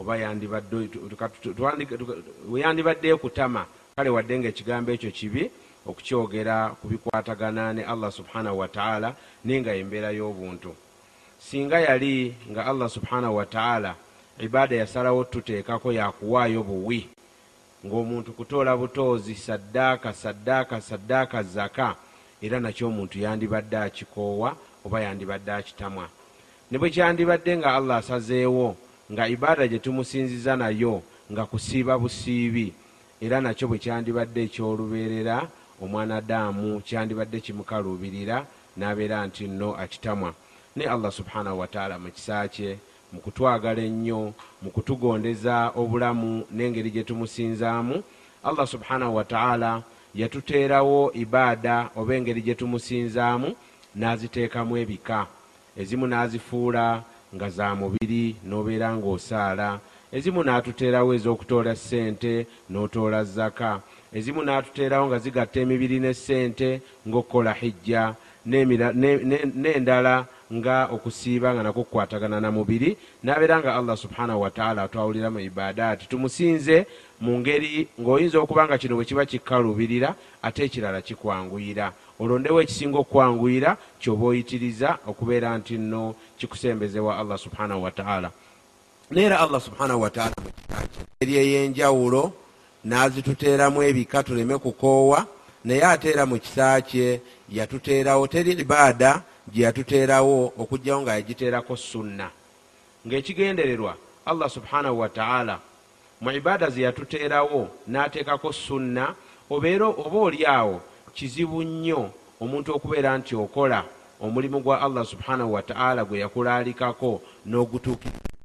oba yandibadde ekutama kale wadde nga ekigambo ekyo kibi okukyogera ku bikwatagana ne allah subhanahu wataala naye nga embeera y'obuntu. Singa yali nga allah subhanahu wataala ibaada yasalawo tuteekako yakuwaayo buwi ng'omuntu kutoola butoozi saddaaka saddaaka saddaaka zaka era nakyo omuntu yandibadde akikoowa oba yandibadde akitamwa. Ne bwe kyandibadde nga allah asazeewo nga ibaada gye tumusinziza nayo nga kusiiba busiibi. Era nakyo bwe kyandibadde ekyolubeerera omwanadaamu kyandibadde kimukaluubirira n'abeera nti nno akitamwa. Ne allah subhanahu wataala mu kisa kye mu kutwagala ennyo mu kutugondeza obulamu n'engeri gye tumusinzaamu allah subhanahu wataala yatuteerawo ibaada oba engeri gye tumusinzaamu n'aziteekamu ebika. Ezimu n'azifuula nga za mubiri n'obeera ng'osaala. Ezimu n'atuteerawo ez'okutoola ssente n'otoola zaka ezimu n'atuteerawo nga zigatta emibiri ne ssente ng'okukola hijja. N'endala nga okusiiba nga nako kukwatagana na mubiri. N'abeera nga allah subhanahu wataala atwawulira mu ibaadaati. Tumusinze mu ngeri ng'oyinza okuba nga kino bwe kiba kikkalubirira ate ekirala kikwanguyira olondewo ekisinga okwanguyira kyoba oyitiriza okubeera nti nno kikusembezewa allah subhanahu wataala neera allah subhanahu wataala eri ey'enjawulo n'azituteeramu ebika tuleme kukoowa naye ate era mu kisa kye yatuteerawo teri ibaada gye yatuteerawo okugjawo nga yagiteerako sunna. Ng'ekigendererwa allah subhanahu wataala mu ibaada ze yatuteerawo n'ateekako sunna obeera oba oli awo kizibu nnyo omuntu okubeera nti okola omulimu gwa allah subhanahu wataala gwe yakulaalikako n'ogutuukiriza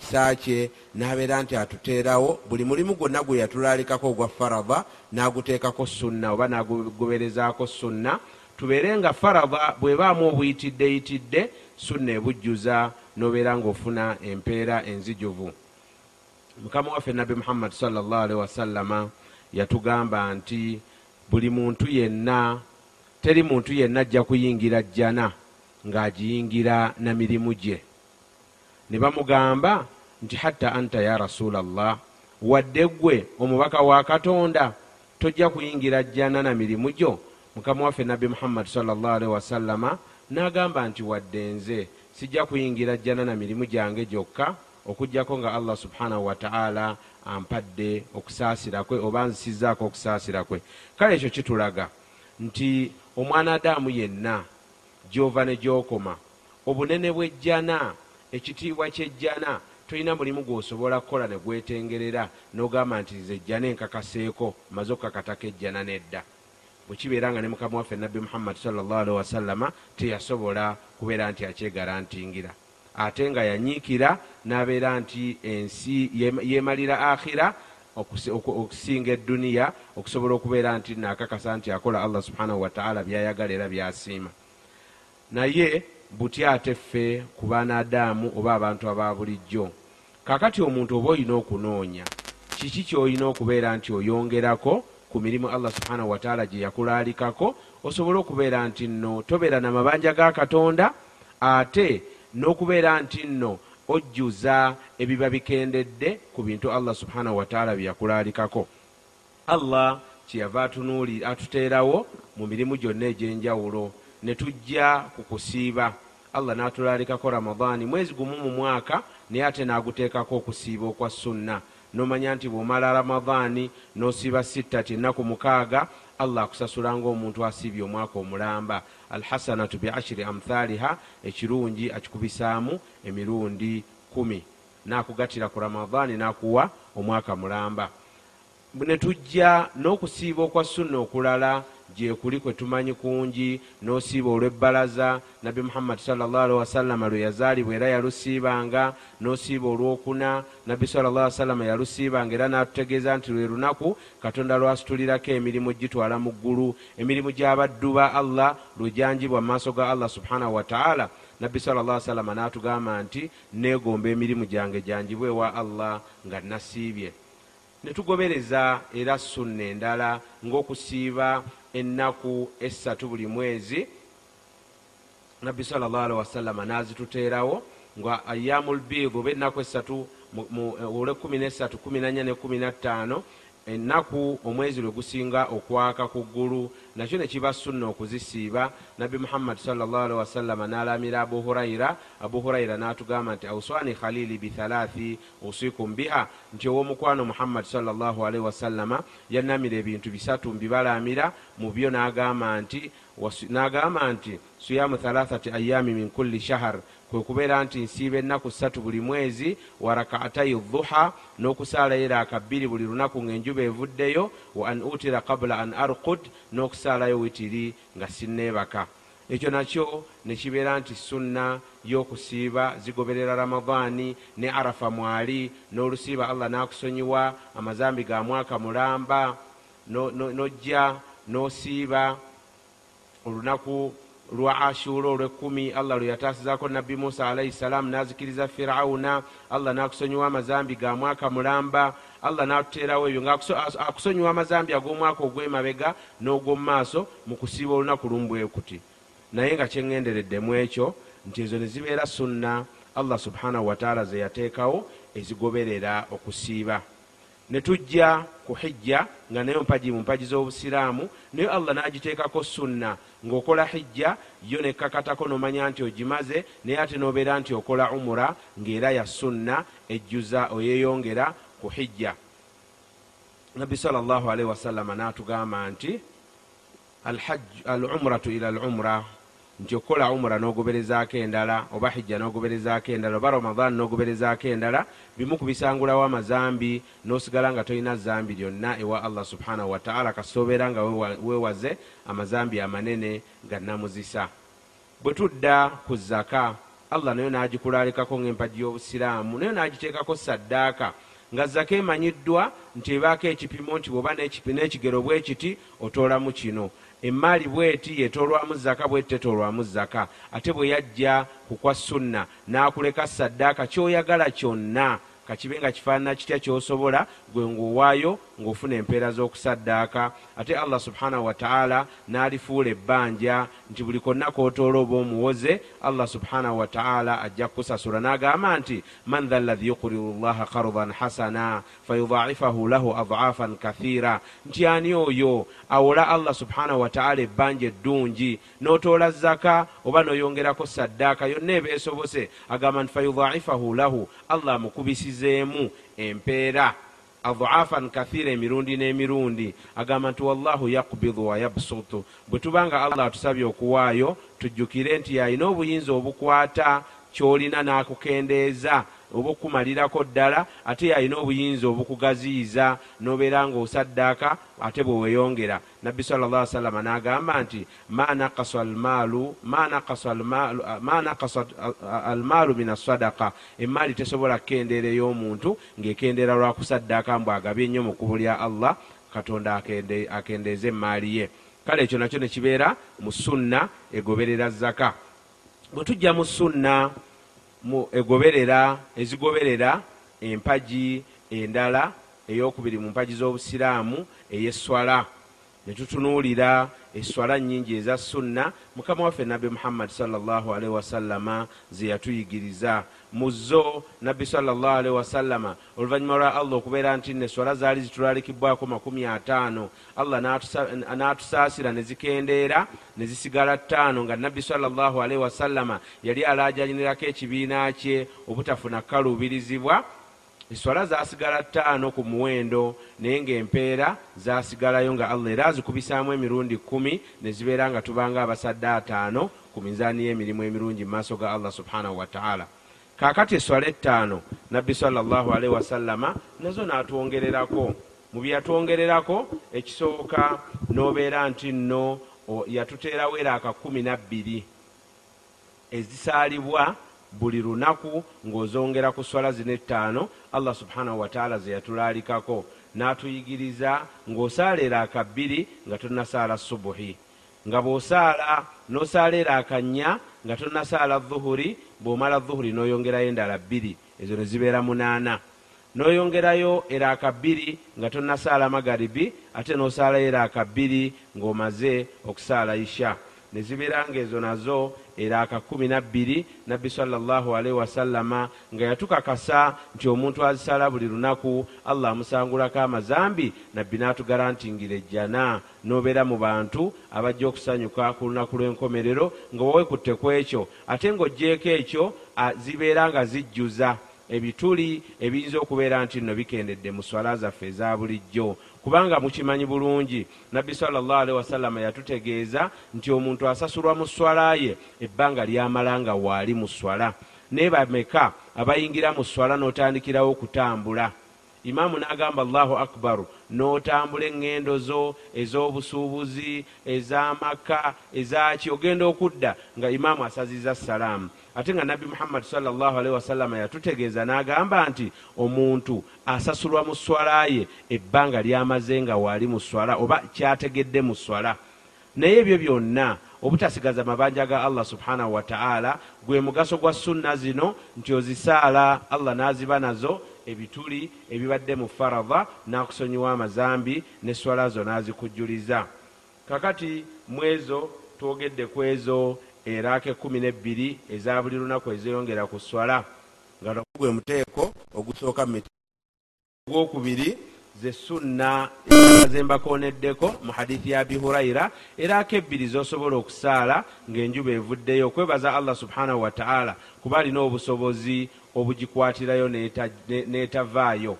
kisa kye n'abeera nti atuteerawo buli mulimu gwonna gwe yatulaalikako ogwa farada n'aguteekako sunna oba n'agugoberezaako sunna tubeere nga farada bw'ebaamu obuyitiddeyitidde sunna ebujjuza n'obeera ng'ofuna empeera enzijuvu. Mukama waffe nabbi muhammadi salllahalihi wasallama yatugamba nti buli muntu yenna teri muntu yenna ajja kuyingira jjana ng'agiyingira na mirimu gye. Ne bamugamba nti hatta anta ya rasulallah wadde ggwe omubaka wa katonda tojja kuyingira jjana na mirimu gyo? Mukama waffe nabbi muhammadi salllahalihi wasallama n'agamba nti wadde nze sijja kuyingira jjana na mirimu gyange gyokka okugjako nga allah subhanahu wataala ampadde okusaasira kwe oba nzisizaako okusaasira kwe. Kale ekyo kitulaga nti omwana adaamu yenna gyova ne gyokoma obunene bw'ejjana ekitiibwa ky'ejjana tolina mulimu gw'osobola kukola ne gwetengerera n'ogamba nti nze ejjana enkakaseeko maze okukakatako ejjana nedda. Bwe kibeera nga ne mukama waffe nabbi muhammadi salllahalihi wasallama teyasobola kubeera nti akyegarantingira ate nga yanyiikira n'abeera nti ensi yeemalira akhira okusinga edduniya okusobola okubeera nti naakakasa nti akola allah subhanahu wataala byayagala era byasiima. Naye butya ate ffe ku baana adaamu oba abantu aba bulijjo? Kakati omuntu oba olina okunoonya kiki kyolina okubeera nti oyongerako ku mirimu allah subhanahu wataala gye yakulaalikako? Osobole okubeera nti nno tobeera na mabanja ga katonda ate n'okubeera nti nno ojjuza ebiba bikendedde ku bintu allah subhanahu wataala bye yakulaalikako. Allah kyeyava atuteerawo mu mirimu gyonna egy'enjawulo ne tujja ku kusiiba. Allah n'atulaalikako ramadaani mwezi gumu mu mwaka naye ate n'aguteekako okusiiba okwa sunna. N'omanya nti bw'omala ramadaani n'osiiba sittati ennaku mukaaga allah akusasula ngaomuntu asiibye omwaka omulamba. Alhasanatu biashiri amthaliha ekirungi akikubisaamu emirundi kumi. N'akugatira ku ramadaani n'akuwa omwaka mulamba. Ne tujja n'okusiiba okwa sunna okulala gyekuli kwe tumanyi kungi n'osiiba olw'ebbalaza. Nabbi muhammadi salllahalihi wasallama lwe yazaalibwa era yalusiibanga n'osiiba olwokuna nabbi sallllah wasallama yalusiibanga era n'atutegeeza nti lwe lunaku katonda lwasitulirako emirimu gitwala mu ggulu. Emirimu gy'abaddu ba allah lwejanjibwa mu maaso ga allah subhanahu wataala nabbi sallla wasallama n'atugamba nti neegomba emirimu gyange janjibwe ewa allah nga nasiibye. Ne tugobereza era sunna endala ng'okusiiba ennaku essatu buli mwezi. Nabbi salllahalihi wasallama n'azituteerawo nga ayamu lbiidu oba ennaku essatu olwekumi nesatu kumi nanya ne kumi nattaano ennaku omwezi lwe gusinga okwaka ku ggulu nakyo ne kiba sunna okuzisiiba. Nabbi muhammadi salllahalihi wasallama n'alamira abu hurayira abu hurayira n'atugamba nti auswani khalili bithalathi usikum biha. Nti ow'omukwano muhammadi salllahalihi wasallama yannamira ebintu bisatu mbibalamira mu byo n'agamba nti n'agamba nti siyamu thalathati ayami min kulli shahar kwe kubeera nti nsiiba ennaku ssatu buli mwezi wa rakaatai dhuha n'okusaalayo eraaka bbiri buli lunaku ng'enjuba evuddeyo wa an utira qabula an arkud n'okusaalayo witiri nga sinneebaka. Ekyo nakyo ne kibeera nti sunna y'okusiiba zigoberera ramadaani ne arafa mwali n'olusiiba allah n'akusonyiwa amazambi ga mwaka mulamba n'ojja n'osiiba olunaku lwa ashura olwekumi allah lwe yataasizaako nabbi musa alaihi salaamu n'azikiriza firawuna allah n'akusonyiwa amazambi ga mwaka mulamba allah n'atuteerawo ebyo ngaakusonyiwa amazambi ag'omwaka ogw'emabega n'ogw'omu maaso mu kusiiba olunaku lumbwekuti naye nga kyeŋŋendereddemu ekyo nti ezo ne zibeera sunna allah subhanahu wataala ze yateekawo ezigoberera okusiiba ne tujja ku hijja nga nayo mpagi mu mpagi z'obusiraamu naye allah n'agiteekako sunna ng'okola hijja yo nekkakatako nomanya nti ogimaze naye ate n'obeera nti okola umura ng'era ya sunna ejjuza oyeyongera ku hijja. Nabbi salllahalihi wasallama n'atugamba nti al umratu ila al umra nti okukola umura n'ogoberezaako endala oba hijja n'ogoberezaako endala oba ramadan n'ogoberezaako endala bimu kubisangulawo amazambi n'osigala nga tolina zambi lyonna ewa allah subhanahu wataala kasoobeera nga weewaze amazambi amanene ga namuzisa. Bwe tudda ku zaka allah nayo n'agikulalikako ng'empagi y'obusiraamu nayo n'agiteekako saddaaka nga zaka emanyiddwa nti ebaako ekipimo nti bw'oba n'ekigero bwe kiti otoolamu kino emaali bweti yetoolwamu zaka bweti tetoolwamu zaka ate bwe yajja ku kwa sunna n'akuleka saddaaka kyoyagala kyonna kakibe nga kifaanana kitya kyosobola gwe ng'owaayo ng'ofuna empeera z'okusaddaaka ate allah subhanahu wataala n'alifuula ebbanja nti buli konna kootoola oba omuwoze allah subhanahu wataala ajja kukusasula. N'agamba nti man tha allahi yuqriru llaha qardan hasana fayudaifahu lahu adafan kathiira nti ani oyo awola allah subhanahu wataala ebbanja eddungi n'otoola zaka oba n'oyongerako saddaaka yonna ebeesobose agamba nti fayudaifahu lahu allah amukubisizeemu empeera adafan kathira emirundi n'emirundi. Agamba nti wallahu yakbidu wa yabsutu. Bwe tubanga allah atusabye okuwaayo tujjukire nti yalina obuyinza obukwata kyolina n'akukendeeza oba okumalirako ddala ate yalina obuyinza obukugaziyiza n'obeera ng'osaddaaka ate bwe weeyongera. Nabbi sal llah salama n'agamba nti ma nakasa almaalu min assadaka emaali tesobola kukendeera ey'omuntu ng'ekendeera lwakusaddaaka mbw agabye ennyo mu kkubo lya allah katonda akendeeza emaali ye. Kale ekyo nakyo ne kibeera mu sunna egoberera zaka bwe tujja mu sunna egoberera ezigoberera empagi endala eyokubiri mu mpagi z'obusiraamu ey'eswala ne tutunuulira eswala nnyingi eza sunna. Mukama waffe nabbi muhammadi salllahalihi wasallama ze yatuyigiriza mu zo nabbi salllahalihi wasallama oluvannyuma lwa allah okubeera nti neswala zaali zitulalikibwako makumi ataano. Allah n'atusaasira ne zikendeera ne zisigala ttaano nga nabbi salllahalihi wasallama yali alajanirako ekibiina kye obutafuna kaluubirizibwa. Eswala zasigala ttaano ku muwendo naye ng'empeera zasigalayo nga allah era azikubisaamu emirundi kumi ne zibeera nga tubanga abasadde ataano ku mizaani y'emirimu emirungi mu maaso ga allah subhanahu wataala kaakati eswala ettaano nabbi salllahalihi wasallama nazo n'atwongererako. Mu bye yatwongererako ekisooka n'obeera nti nno yatuteerawo eraaka kumi nabbiri. Ezisaalibwa buli lunaku ng'ozongera ku swala zino ettaano allah subhanahu wataala ze yatulaalikako. N'atuyigiriza ng'osaala eraaka bbiri nga tonnasaala subuhi. Nga bw'osaala n'osaala eraaka nnya nga tonnasaala dhuhuri bw'omala dhuhuri n'oyongerayo endala bbiri ezo ne zibeera munaana. N'oyongerayo eraaka bbiri nga tonnasaala magaribi ate n'osaalayo eraaka bbiri ng'omaze okusaala isha. Ne zibeera ng'ezo nazo eraaka kumi nabbiri nabbi salllahualaihi wasallama nga yatukakasa nti omuntu azisala buli lunaku allah amusangulako amazambi nabbi n'atugarantingira ejjana. N'obeera mu bantu abajja okusanyuka ku lunaku lw'enkomerero nga wawekutte ku ekyo. Ate ng'ogjeeko ekyo zibeera nga zijjuza. Ebituli ebiyinza okubeera nti nno bikendedde mu swala zaffe eza bulijjo kubanga mukimanyi bulungi. Nabbi salllahalihi wasallama yatutegeeza nti omuntu asasulwa mu swala ye ebbanga lyamala nga waali mu swala. Naye bameka abayingira mu swala n'otandikirawo okutambula imaamu n'agamba allahu akbaru n'otambula eŋŋendo zo ez'obusuubuzi ez'amaka ezaki ogenda okudda nga imaamu asaziza salaamu ate nga nabbi muhammadi salllahalihi wasallama yatutegeeza n'agamba nti omuntu asasulwa mu swala ye ebbanga lyamaze nga waali mu swala oba kyategedde mu swala. Naye ebyo byonna obutasigaza mabanja ga allah subhanahu wataala gwe mugaso gwa sunna zino nti ozisaala allah n'aziba nazo ebituli ebibadde mu faradha n'akusonyiwa amazambi neswala zo n'azikujjuliza. Kakati mu ezo twogedde ku ezo eraaka ekumi nebbiri eza buli lunaku ezeyongera ku swala nga gwe muteeko ogusooka mu gwokubiri ze sunna ezembakooneddeko mu hadithi ya abi hurayira eraako ebbiri zosobola okusaala ng'enjuba evuddeyo okwebaza allah subhanahu wataala kuba alina obusobozi obugikwatirayo n'etavaayo.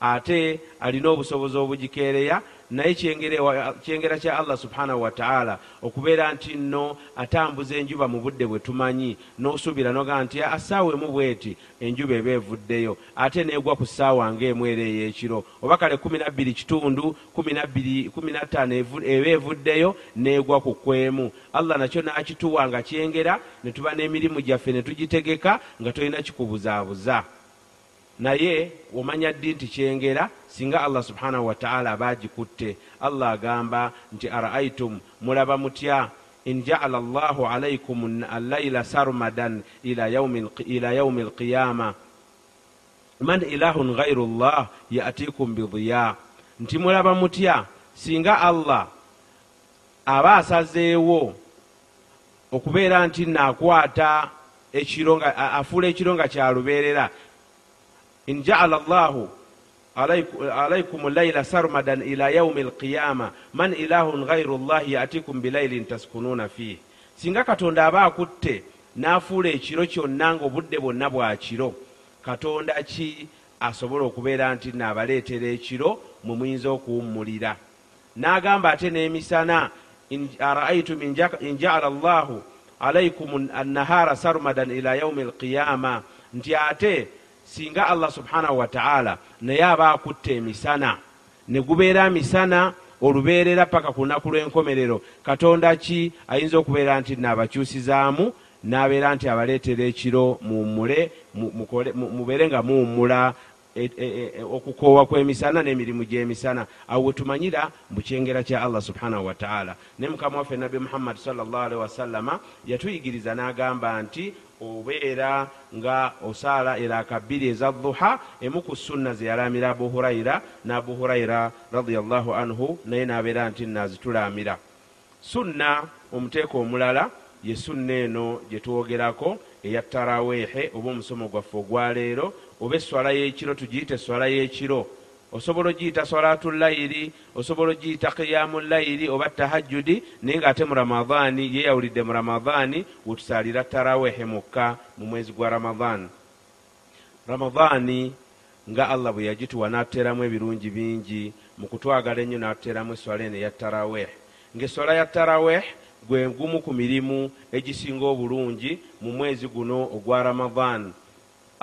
Ate alina obusobozi obugikeereya naye kyengera kya allah subhanahu wataala okubeera nti nno atambuza enjuba mu budde bwe tumanyi n'osuubira noga nti asaawemu bweti enjuba eba evuddeyo. Ate neegwa ku ssaawa ngaemu era ey'ekiro. Oba kale kumi nabbiri kitundu kumi nattaano eba evuddeyo neegwa ku kwemu. Allah nakyo n'akituwa nga kyengera ne tuba n'emirimu gyaffe ne tugitegeka nga tolina kikubuzaabuza. Naye omanya ddi nti kyengera singa allah subhanahu wataala aba agikutte allah agamba nti araaitum mulaba mutya? In jaala llahu alaikum allaila sarmadan ila yaumi alqiyama man ilahun gairu llah yatikum bidiya nti mulaba mutya? Singa allah aba asazeewo okubeera nti naakwata ekiro nga afuula ekiro nga kyalubeerera in jaala llahu alaikum laila sarmadan ila yaumi alqiyama. Man ilahun gairu llahi yatikum bilailin taskununa fih. Singa katonda aba akutte n'afuula ekiro kyonna ngaobudde bwonna bwa kiro. Katonda ki asobola okubeera nti naabaleetera ekiro mwe muyinza okuwummulira? N'agamba ate n'emisana araaitum in jaala llahu alaikum annahara sarmadan ila yaumi alqiyama. Nti ate singa allah subhanahu wataala naye aba akutta emisana ne gubeera misana olubeerera paka ku lunaku lw'enkomerero. Katonda ki ayinza okubeera nti naabakyusizaamu n'abeera nti abaleetera ekiro muwummule mubeere nga muwummula okukoowa kw'emisana n'emirimu gy'emisana. Awo wetumanyira mu kyengera kya allah subhanahu wataala ne mukama waffe nabbi muhammadi salllahalihi wasallama yatuyigiriza n'agamba nti obeera nga osaala eraaka bbiri eza duha emu ku sunna ze yalamira abu hurayira n'abu hurayira radiallahu anhu naye n'abeera nti nazitulamira sunna omuteeko omulala ye sunna eno gye twogerako eya taraweehe oba omusomo gwaffe ogwaleero oba eswala y'ekiro tugiyite eswala y'ekiro osobola ogiyita salatu layiri osobola ogiyita kiyamu layiri oba tahajjudi naye ngaate mu ramadaani yeyawulidde mu ramadaani wetusaalira taraweehe mukka mu mwezi gwa ramadaani ramadaani nga allah bwe yagituwa n'atuteeramu ebirungi bingi mu kutwagala ennyo n'atuteeramu eswala eno eya taraweehe ng'eswala ya taraweehe gwe gumu ku mirimu egisinga obulungi mu mwezi guno ogwa ramadaani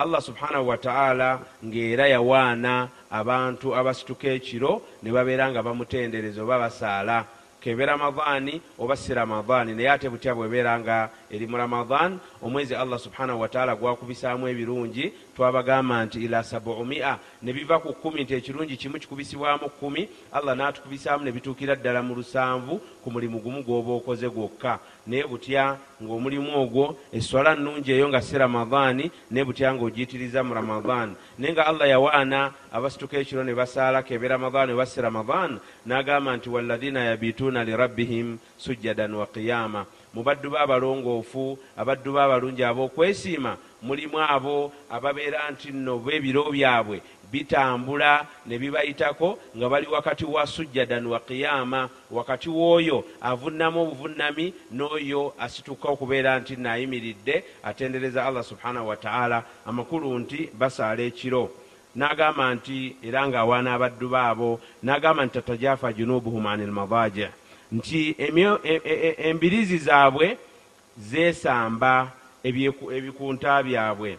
allah subhanahu wataala ng'era yawaana abantu abasituka ekiro ne babeera nga bamutendereza oba basaala. Kebe ramadaani oba si ramadaani naye ate butya bwebeera nga eri mu ramadaani omwezi allah subhanahu wataala gwakubisaamu ebirungi twabagamba nti ila sabumia ne biva ku kumi nti ekirungi kimu kikubisibwamu kumi allah n'atukubisaamu ne bituukira ddala mu lusanvu ku mulimu gumu gw'oba okoze gwokka. Naye butya ng'omulimu ogwo eswala nnungi eyo nga si ramadaani naye butya ng'ogiyitiriza mu ramadaani naye nga allah yawaana abasituka ekiro ne basaala kebe ramadaani oba si ramadaani n'agamba nti walladhina yabituuna lirabbihim sujjadan wa qiyama mu baddu b'abalongoofu abaddu b'abalungi ab'okwesiima mulimu abo ababeera nti nno b'ebiro byabwe bitambula ne bibayitako nga bali wakati wa sujjadan wa qiyama wakati w'oyo avunnamu obuvunnami n'oyo asituka okubeera nti naayimiridde atendereza allah subhanahu wataala amakulu nti basaala ekiro. N'agamba nti era ng'awaana abaddu baabo n'agamba nti tatajafa junubuhum ani lmadaji nti embirizi zaabwe zeesamba ebikunta byabwe.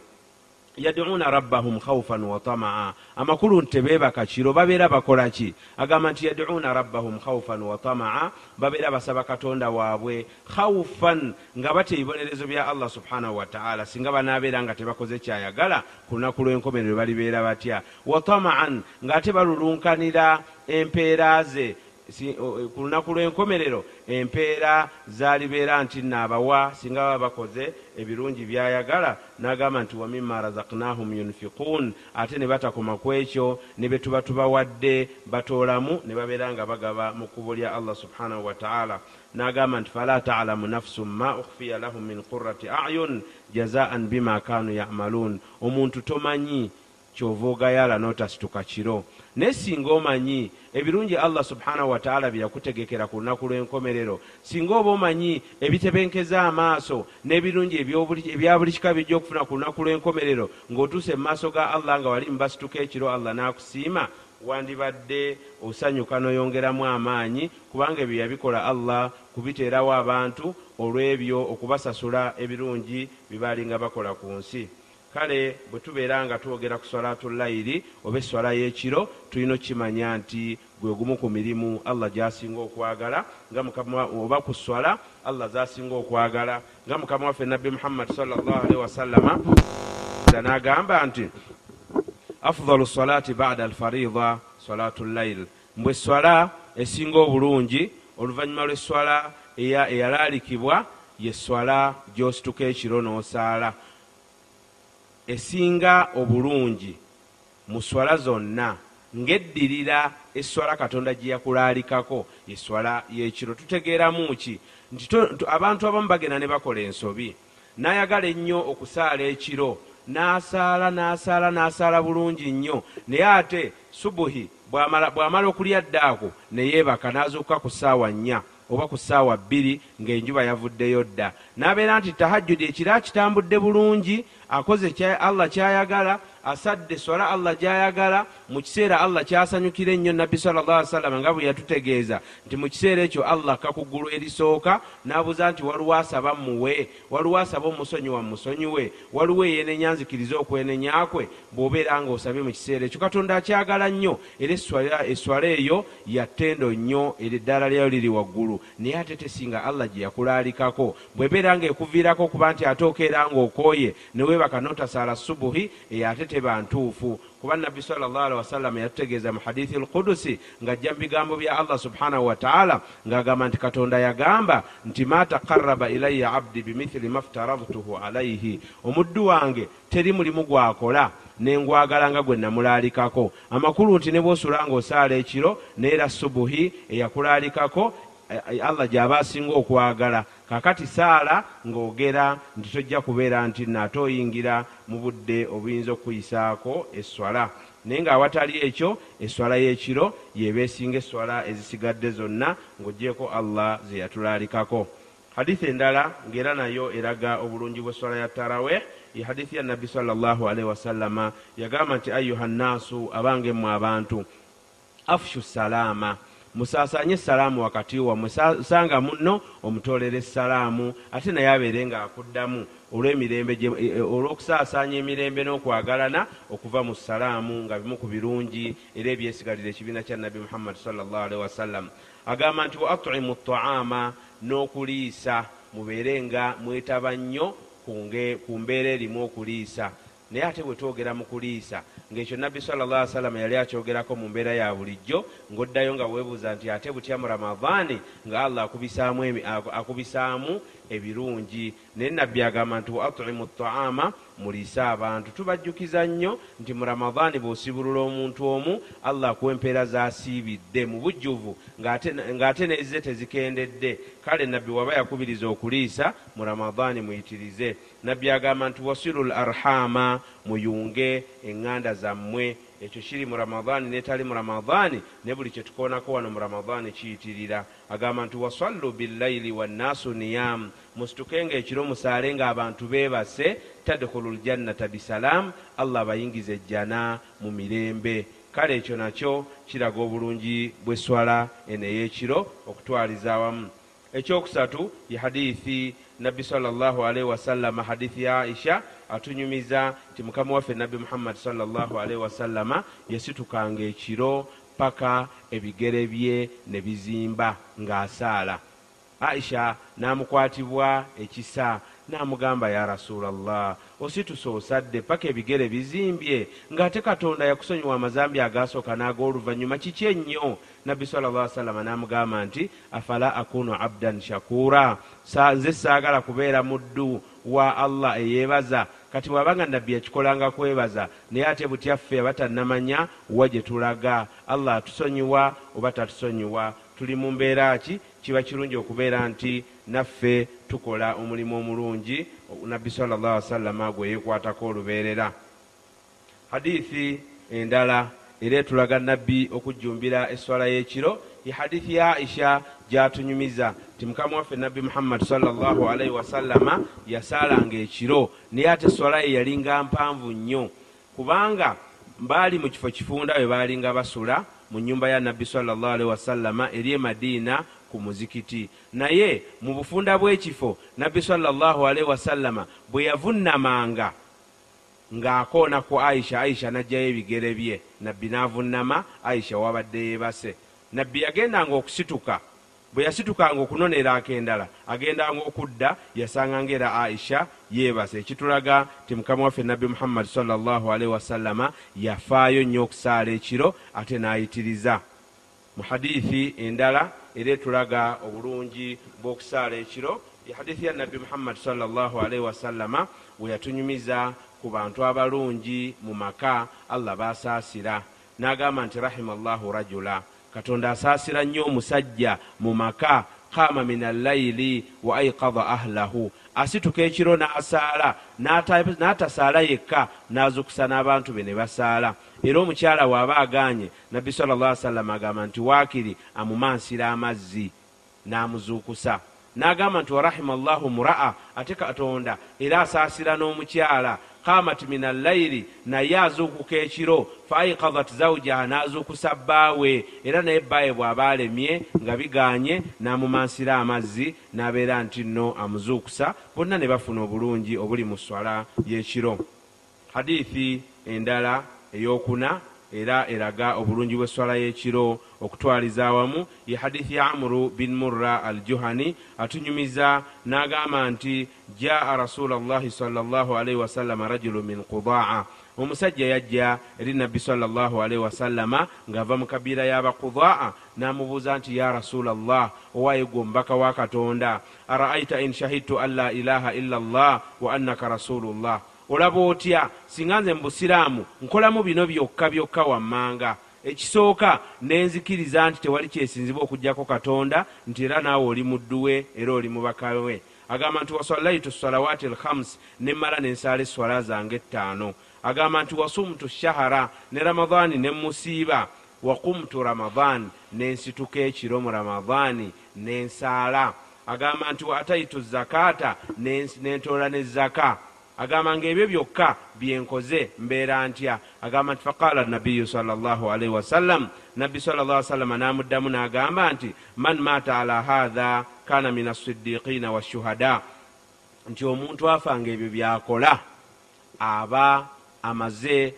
Yaduuna rabbahum khaufan wa tamaa. Amakulu nti tebeebaka kiro babeera bakola ki? Agamba nti yaduuna rabbahum khaufan wa tamaa babeera basaba katonda waabwe khaufan nga batya ebibonerezo bya allah subhanahu wataala singa banaabeera nga tebakoze kyayagala ku lunaku lw'enkomerero balibeera batya. Wa tamaan ng'ate balulunkanira empeera ze ku lunaku lw'enkomerero empeera zalibeera nti naabawa singa baba bakoze ebirungi byayagala n'agamba nti wamima razaknahum yunfiquun. Ate ne batakoma ku ekyo ne be tuba tubawadde batoolamu ne babeera nga bagaba mu kkubo lya allah subhanahu wataala n'agamba nti fala talamu nafsun ma ukhfiya lahum min qurati ayun jazaan bima kanu yamaluun. Omuntu tomanyi kyova ogayala n'otasituka kiro naye singa omanyi ebirungi allah subhanahu wataala byeyakutegekera ku lunaku lw'enkomerero singa oba omanyi ebitebenkeza amaaso n'ebirungi ebya buli kika bijja okufuna ku lunaku lw'enkomerero ng'otuuse mu maaso ga allah nga wali mubasituka ekiro allah n'akusiima wandibadde osanyuka n'oyongeramu amaanyi kubanga ebyo yabikola allah kubiteerawo abantu olw'ebyo okubasasula ebirungi bibaalinga bakola ku nsi kale bwe tubeera nga twogera ku swalatu layiri oba eswala y'ekiro tulina okukimanya nti gwe gumu ku mirimu allah gyasinga okwagala oba ku swala allah zasinga okwagala. Nga mukama waffe nabbi muhammad salllahalihi wasallama n'agamba nti afdalu salati bada alfarida salatu layil mbwe swala esinga obulungi oluvannyuma lw'eswala eyalaalikibwa ye swala gy'osituka ekiro n'osaala esinga obulungi mu swala zonna ng'eddirira eswala katonda gye yakulaalikako eswala y'ekiro. Tutegeeramu ki? Nti abantu abamu bagenda ne bakola ensobi n'ayagala ennyo okusaala ekiro n'asaala n'asaala n'asaala bulungi nnyo naye ate subuhi bw'amala okulya ddaako ne yeebaka n'azuuka ku ssaawa nnya oba ku ssaawa bbiri ng'enjuba yavuddeyo dda. N'abeera nti tahajjudi ekiro akitambudde bulungi akoze allah kyayagala asadde swala allah gyayagala mu kiseera allah kyasanyukira ennyo nabbi alaihi wasallam nga bwe yatutegeeza nti mu kiseera ekyo allah kakuggulu erisooka n'abuuza nti waliwo asaba muwe waliwo asaba omusonyiwa musonyiwe waliwo eyenenya nzikiriza okwenenya kwe? Bw'obeera nga osabye mu kiseera ekyo. Katonda akyagala nnyo era eswala eyo yattendo nnyo era eddaala lyayo liri waggulu. Naye ate tesinga allah gye yakulaalikako. Bwebeera nga ekuviirako okuba nti ate okeera nga okooye neweebaka n'otasaala subuhi eyo ate teba ntuufu kuba nabbi salllahalihi wasallama yatutegeeza mu hadithi lkudusi ng'ajja mu bigambo bya allah subhanahu wataala ng'agamba nti katonda yagamba nti ma taqaraba ilaya abdi bimithili maftaradtuhu alaihi omuddu wange teri mulimu gwakola nengwagala nga gwe namulaalikako. Amakulu nti ne bwosula ng'osaala ekiro neera subuhi eyakulaalikako allah gy'aba asinga okwagala kakati saala ng'ogera nti tojja kubeera nti naate oyingira mu budde obuyinza okuyisaako eswala. Naye ng'awatali ekyo eswala y'ekiro yeeba esinga eswala ezisigadde zonna ng'ogyeko allah ze yatulaalikako. Hadithi endala ng'era nayo eraga obulungi bw'eswala ya tarawe ye hadithi ya nabbi sallallahu alaihi wasallama yagamba nti ayuha nnaasu abange mmwe abantu afshu salaama musaasanye essalaamu wakati wammwe sanga munno omutolera essalaamu ate naye abeere ng'akuddamu olw'emirembe olw'okusaasaanya emirembe n'okwagalana okuva mu ssalaamu nga bimu ku birungi era ebyesigalira ekibiina kya nabbi muhammadi sallallahu alaihi wasallam agamba nti wa atimu taama n'okuliisa mubeere nga mwetaba nnyo ku mbeera erimu okuliisa. Naye ate bwe twogera mu kuliisa ng'ekyo nabbi alaihi wasallam yali akyogerako mu mbeera ya bulijjo ng'oddayo nga weebuuza nti ate butya mu ramadaani nga allah akubisaamu ebirungi. Naye nabbi agamba nti wa atimu taama muliise abantu. Tubajjukiza nnyo nti mu ramadaani bw'osibulula omuntu omu allah akuwa empeera zasiibidde mu bujjuvu ng'ate nezize tezikendedde. Kale nabbi waba yakubiriza okuliisa mu ramadaani muyitirize nabbi agamba nti wasiru l arhama muyunge eŋŋanda zammwe. Ekyo kiri mu ramadaani netali mu ramadaani ne buli kyetukoonako wano mu ramadaani kiyitirira. Agamba nti wasallu billayili wannaasu niyamu musitukenga ekiro musaale ng'abantu beebase tadkhulu ljannata bisalaamu allah abayingiza ejjana mu mirembe. Kale ekyo nakyo kiraga obulungi bweswala eno ey'ekiro okutwaliza awamu. Ekyokusatu ye hadithi nabbi salllahalaihi wasallama hadithi ya aisha atunyumiza nti mukama waffe nabbi muhammadi salllahalaihi wasallama yasitukanga ekiro paka ebigere bye ne bizimba ng'asaala aisha n'amukwatibwa ekisa n'amugamba ya rasulallah ositusa osadde paka ebigere bizimbye. Ng'ate katonda yakusonyiwa amazambi agaasooka n'ag'oluvannyuma kiki ennyo? Nabbi sala salama n'amugamba nti afala akunu abdan shakura? Nze saagala kubeera muddu wa allah eyeebaza. Kati bw'abanga nabbi yakikolanga kwebaza naye ate butyaffe aba tannamanya wa gye tulaga. Allah atusonyiwa oba tatusonyiwa tuli mu mbeera ki? Kiba kirungi okubeera nti naffe tukola omulimu omulungi nabbi salllah wasallama gwe yeekwatako olubeerera. Hadithi endala era etulaga nabbi okujjumbira esswala y'ekiro ye hadithi ya aisha gyatunyumiza ti mukama waffe nabbi muhammadi salllahalaihi wasallama yasaalanga ekiro naye ate esswala ye yalinga mpanvu nnyo. Kubanga baali mu kifo kifunda bwe baalinga basula mu nyumba ya nabbi salllahalaihi wasallama eri e madiina ku muzikiti. Naye mu bufunda bw'ekifo nabbi salllahalaihi wasallama bwe yavunnamanga ng'akoona ku aisha aisha n'ajjayo ebigere bye nabbi n'avunnama aisha wabadde yeebase. Nabbi yagendanga okusituka bwe yasitukanga okunonera akendala agendanga okudda yasanganga era aisha yeebase. Ekitulaga ti mukama waffe nabbi muhammadi salllahalaihi wasallama yafaayo nnyo okusaala ekiro ate n'ayitiriza. Mu hadithi endala era etulaga obulungi bw'okusaala ekiro. Hadithi ya nabbi muhammadi salllahalaihi wasallama we yatunyumiza ku bantu abalungi mu maka allah basaasira. N'agamba nti rahima llahu rajula. Katonda asaasira nnyo omusajja mu maka kama min allayili wa aikada ahlahu. Asituka ekiro n'asaala n'atasaala yekka n'azukusa n'abantu be ne basaala. Era omukyala waaba aganye nabbi sal llah salama agamba nti waakiri amumansira amazzi n'amuzuukusa. N'agamba nti warahima llahu muraa ate katonda era asaasira n'omukyala kamat min allayiri naye azuukuka ekiro. Fa aikadat zawjaha n'azuukusa bbaawe era naye bbaawe bw'aba alemye nga biganye n'amumansira amazzi n'abeera nti nno amuzuukusa. Bonna ne bafuna obulungi obuli mu swala y'ekiro. Hadithi endala eyokuna era eraga obulungi bw'esswala y'ekiro. Okutwaliza awamu ye hadithi ya amuru bin murra al juhani atunyumiza n'agamba nti jaa rasula llahi salllahalaihi wasallama rajulu min qudaa omusajja yajja eri nabbi salllahalaihi wasallama ng'ava mu kabiira y'abaqudaa n'amubuuza nti ya rasula llah owaye gwe omubaka wa katonda? Araaita in shahidtu an la ilaha illa llah wa annaka rasulullah olaba otya? Singa nze mu busiraamu nkolamu bino byokka byokka wammanga. Ekisooka nenzikiriza nti tewali kyesinzibwa okugjako katonda nti era naawe oli mudduwe era oli mubaka we. Agamba nti wasallaitu salawaati alhams nemmala nensaala eswala zange ettaano. Agamba nti wasumtu shahara ne ramadaani nemusiiba wakumtu ramadaani nensituka ekiro mu ramadaani nensaala agamba nti wa ataitu zakaata nentoola ne zaka agamba ngaebyo byokka byenkoze mbeera ntya. Agamba nti faqala nabiyu salllahalaihi wasallam nabbi sallla salama n'amuddamu n'agamba nti man maata ala hatha kana min assidiqina washuhada nti omuntu afanga ebyo byakola aba amaze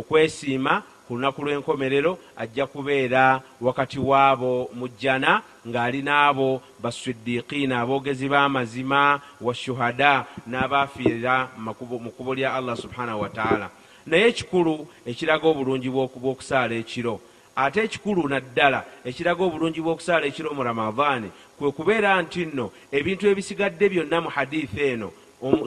okwesiima ku lunaku lw'enkomerero ajja kubeera wakati waabo mu jjana ng'ali n'abo baswiddiqiina aboogezi b'amazima washuhada n'abaafiirira mu kkubo lya allah subhanahu wataala naye ekikulu ekiraga obulungi bw'okusaala ekiro ate ekikulu naddala ekiraga obulungi bw'okusaala ekiro mu ramadaani kwe kubeera nti nno ebintu ebisigadde byonna mu hadithi eno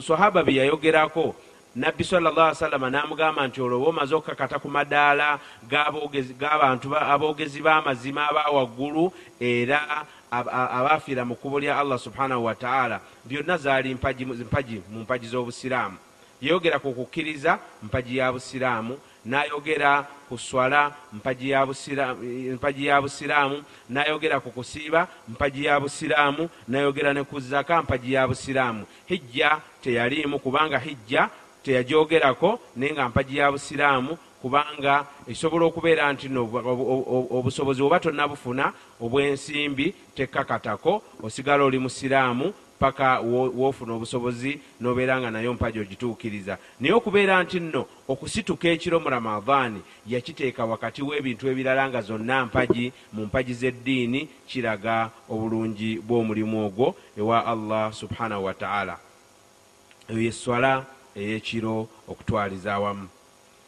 sahaba bye yayogerako nabbi salllah salama namugamba nti olwo oba omaze okukakata ku madaala g'abantu aboogezi b'amazima aba waggulu era abaafiira mu kkubo lya allah subhanahu wataala byonna zaali mpaji mu mpaji z'obusiraamu. Yeyogera ku kukkiriza mpaji ya busiraamu nayogera ku swala mpaji ya busiraamu nayogera ku kusiiba mpaji ya busiraamu nayogera ne ku zaka mpaji ya busiraamu. Hijja teyaliimu kubanga hijja teyagyogerako naye nga mpaji ya busiraamu kubanga esobola okubeera nti obusobozi oba tonnabufuna obwensimbi tekkakatako osigala oli musiraamu paka woofuna obusobozi nobeera nga nayo mpaji ogituukiriza naye okubeera nti nno okusituka ekiro mu ramadaani yakiteeka wakati w'ebintu ebirala nga zonna mpaji mu mpaji z'eddiini kiraga obulungi bw'omulimu ogwo ewa allah subhanahu wataala eyo yeswala ey'ekiro okutwaliza awamu.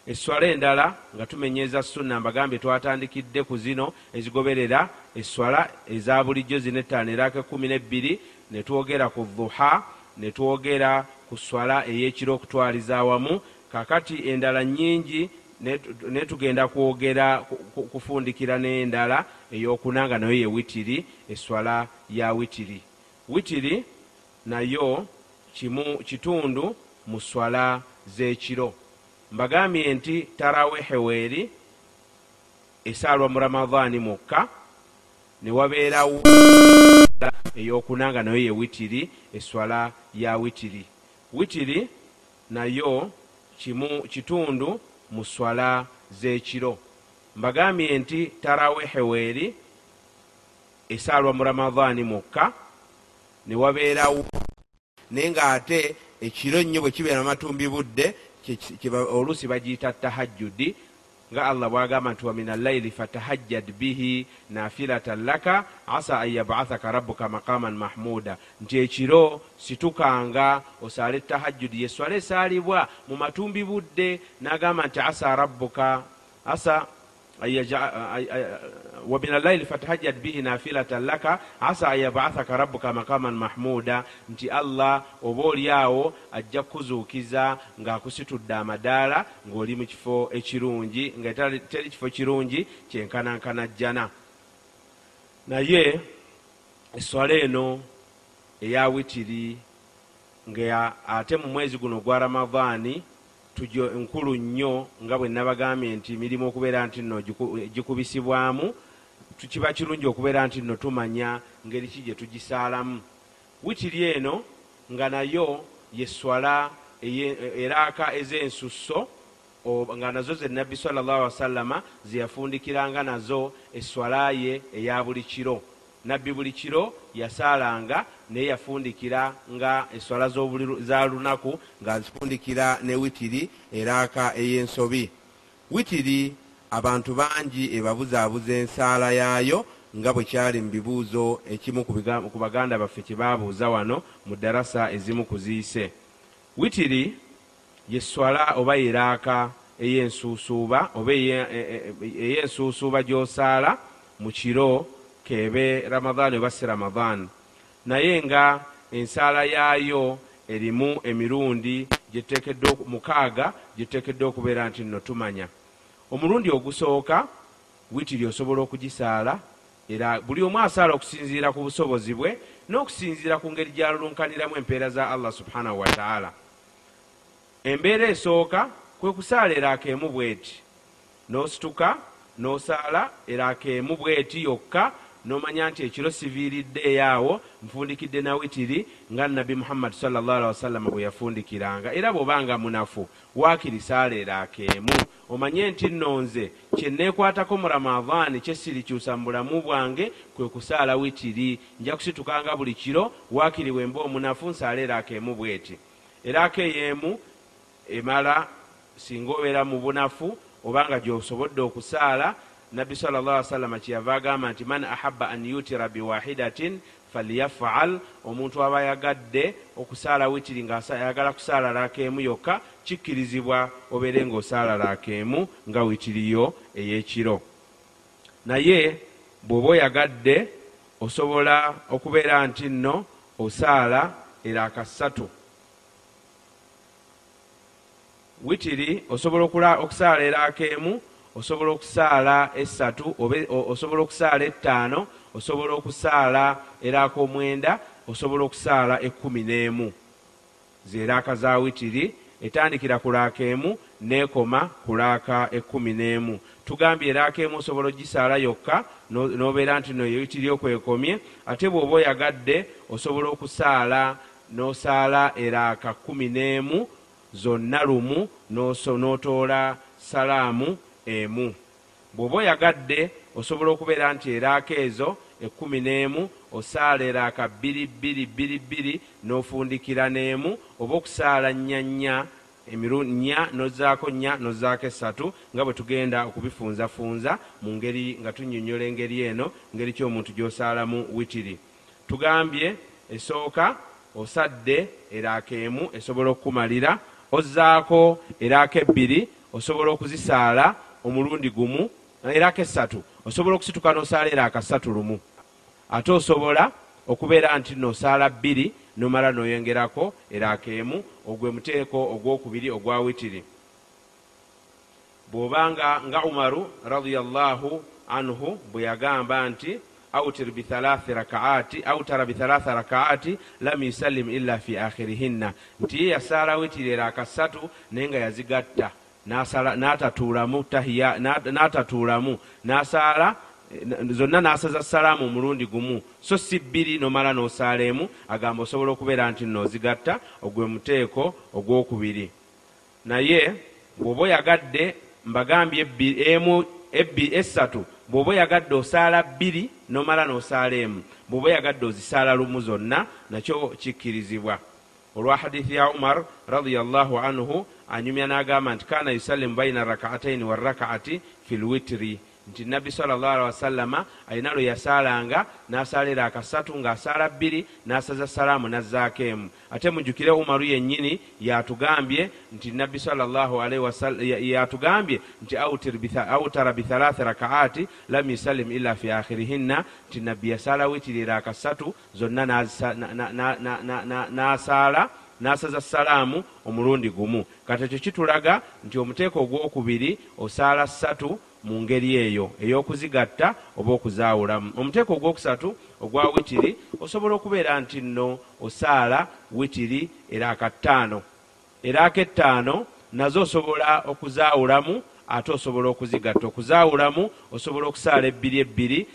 Eswala endala nga tumenyeza sunna mbagambye twatandikidde ku zino ezigoberera eswala eza bulijjo zino ettaano eraka ekumi n'ebbiri ne twogera ku dhuha ne twogera ku swala ey'ekiro okutwaliza awamu. Kakati endala nyingi ne tugenda kwogera kufundikira n'endala ey'okunanga nayo ye witiri eswala ya witiri. Witiri nayo kimu kitundu mu swala z'ekiro. Mbagambye nti taraweheweeri esaalwa mu ramadaani mukka ne wabeerawo ey'okunanga nayo ye witiri eswala ya witiri. Witiri nayo kimu kitundu mu swala z'ekiro. Mbagambye nti taraweheweeri esaalwa mu ramadaani mukka ne wabeerawo naye ng'ate ekiro nnyo bwe kibeera matumbi budde oluusi bagiyita tahajjudi nga allah bwagamba nti wamin allaili fatahajjad bihi nafilatan laka asa an yabathaka rabuka maqaman mahmuda nti ekiro situkanga osaale tahajjudi yeswala esaalibwa mu matumbi budde n'agamba nti asa rabuka asa wamin allaili fatahajjad bihi nafilatan laka asa an yabathaka rabuka maqaman mahmuda nti allah oba oliawo ajja kukuzuukiza ng'akusitudde amadaala ng'oli mu kifo ekirungi nga teri kifo kirungi kyenkanankana jjana naye eswala eno eya witiri nga ate mu mwezi guno gwa ramadaani tujo nkulu nnyo nga bwe nabagambye nti mirimu okubeera nti nno gikubisibwamu kiba kirungi okubeera nti nno tumanya ngeri ki gye tugisaalamu. Witiri eno nga nayo yeswala eraaka ez'ensusso nga nazo ze nabbi sallallahu wasallama zeyafundikiranga nazo eswala ye eya buli kiro. Nabbi buli kiro yasaalanga naye yafundikira nga eswala za lunaku ng'azifundikira ne witiri eraaka ey'ensobi. Witiri abantu bangi ebabuzaabuza ensaala yaayo nga bwe kyali mu bibuuzo ekimu ku baganda baffe kye baabuuza wano mu darasa ezimu ku ziise. Witiri yeswala oba yeraaka ey'ensuusuuba oba ey'ensuusuuba gy'osaala mu kiro kebe ramadaani oba si ramadaani naye nga ensaala yaayo erimu emirundi mukaaga gyetuteekeddwa okubeera nti nno tumanya. Omulundi ogusooka witiri osobola okugisaala era buli omu asaala okusinziira ku busobozi bwe n'okusinziira ku ngeri gyalulunkaniramu empeera za allah subhanahu wataala embeera esooka kwe kusaala eraaka emu bweti. N'osituka n'osaala eraaka emu bweti yokka nomanya nti ekiro siviiridde eyaawo nfundikidde na witiri nga nabbi muhammadi salllahalihi wasallama bwe yafundikiranga. Era bw'obanga munafu waakiri saala eraaka emu omanye nti nno nze kyenneekwatako mu ramadaani kyesirikyusa mu bulamu bwange kwe kusaala witiri. Nja kusitukanga buli kiro waakiri wemba omunafu nsaala eraaka emu bweti. Eraaka ey'emu emala singa obeera mu bunafu obanga gyosobodde okusaala nabbi sal llah salama kyeyava agamba nti man ahaba an yutira biwahidatin falyafal. Omuntu aba ayagadde okusaala witiri ngaayagala kusaala laaka emu yokka kikkirizibwa obeere ngaosaala laaka emu nga witiriyo ey'ekiro. Naye bw'oba oyagadde osobola okubeera nti nno osaala eraaka ssatu witiri osobola okusaala eraaka emu osobola okusaala esatu osobola okusaala ettaano osobola okusaala eraaka omwenda osobola okusaala ekkumi n'emu. Zeraaka za witiri etandikira ku laaka emu neekoma ku laaka ekkumi n'emu. Tugambye eraaka emu osobola ogisaala yokka n'obeera nti no witiri okwekomye ate bw'oba oyagadde osobola okusaala n'osaala eraaka kkumi n'emu zonna lumu n'otoola salaamu emu. Bw'oba oyagadde osobola okubeera nti eraaka ezo ekkumi n'emu osaala eraaka bbiri bbiri bbiri bbiri n'ofundikira n'emu oba okusaala nnya nnya emiru nnya nozaako nnya nozaako esatu nga bwe tugenda okubifunzafunza mu ngeri nga tunyonyola engeri eno ngeri kyomuntu gy'osaalamu witiri tugambye esooka osadde eraaka emu esobola okukumalira ozzaako eraaka ebbiri osobola okuzisaala omulundi gumu eraaka esatu osobola okusituka nosaala eraaka ssatu lumu. Ate osobola okubeera nti nosaala bbiri nomala noyongerako eraaka emu ogwe muteeko ogwokubiri ogwa witiri. Bw'obanga nga umaru radiallahu anhu bwe yagamba nti autir autara bithalatha rakaati lam yusallim illa fi akhirihinna. Nti ye yasaala witiri eraaka ssatu naye nga yazigatta n'atatuulamu tahiya n'atatuulamu n'asaala zonna n'asaza salaamu omulundi gumu. So si bbiri nomala n'osaala agamba osobola okubeera nti noozigatta ogwe muteeko ogwokubiri. Naye bw'oba oyagadde mbagambye emu esatu bw'oba oyagadde osaala bbiri nomala n'osaala emu bw'oba oyagadde ozisaala lumu zonna nakyo kikkirizibwa. Olwa hadithi ya umar radiallahu anhu anyumya n'agamba nti kana yusallimu baina rakaataini warakaati fi lwitiri nti nabbi wasallama alina lwe yasaalanga n'asaalira akasatu ng'asaala bbiri n'asaza salaamu nazzaako emu ate mujjukire umaru yennyini yatugambye nti nabbi yatugambye nti autara bithalathi rakaati lam yusallim illa fi akhirihinna nti nabbi yasaala witirira akasatu zonna n'asaala n'asaza salaamu omulundi gumu. Kati ekyo kitulaga nti omuteeko ogwokubiri osaala ssatu mu ngeri eyo ey'okuzigatta oba okuzaawulamu. Omuteeko ogwokusatu ogwa witiri osobola okubeera nti nno osaala witiri eraaka ttaano eraaka ettaano nazo osobola okuzaawulamu ate osobola okuzigatta. Okuzaawulamu osobola okusaala ebbiri ebbiri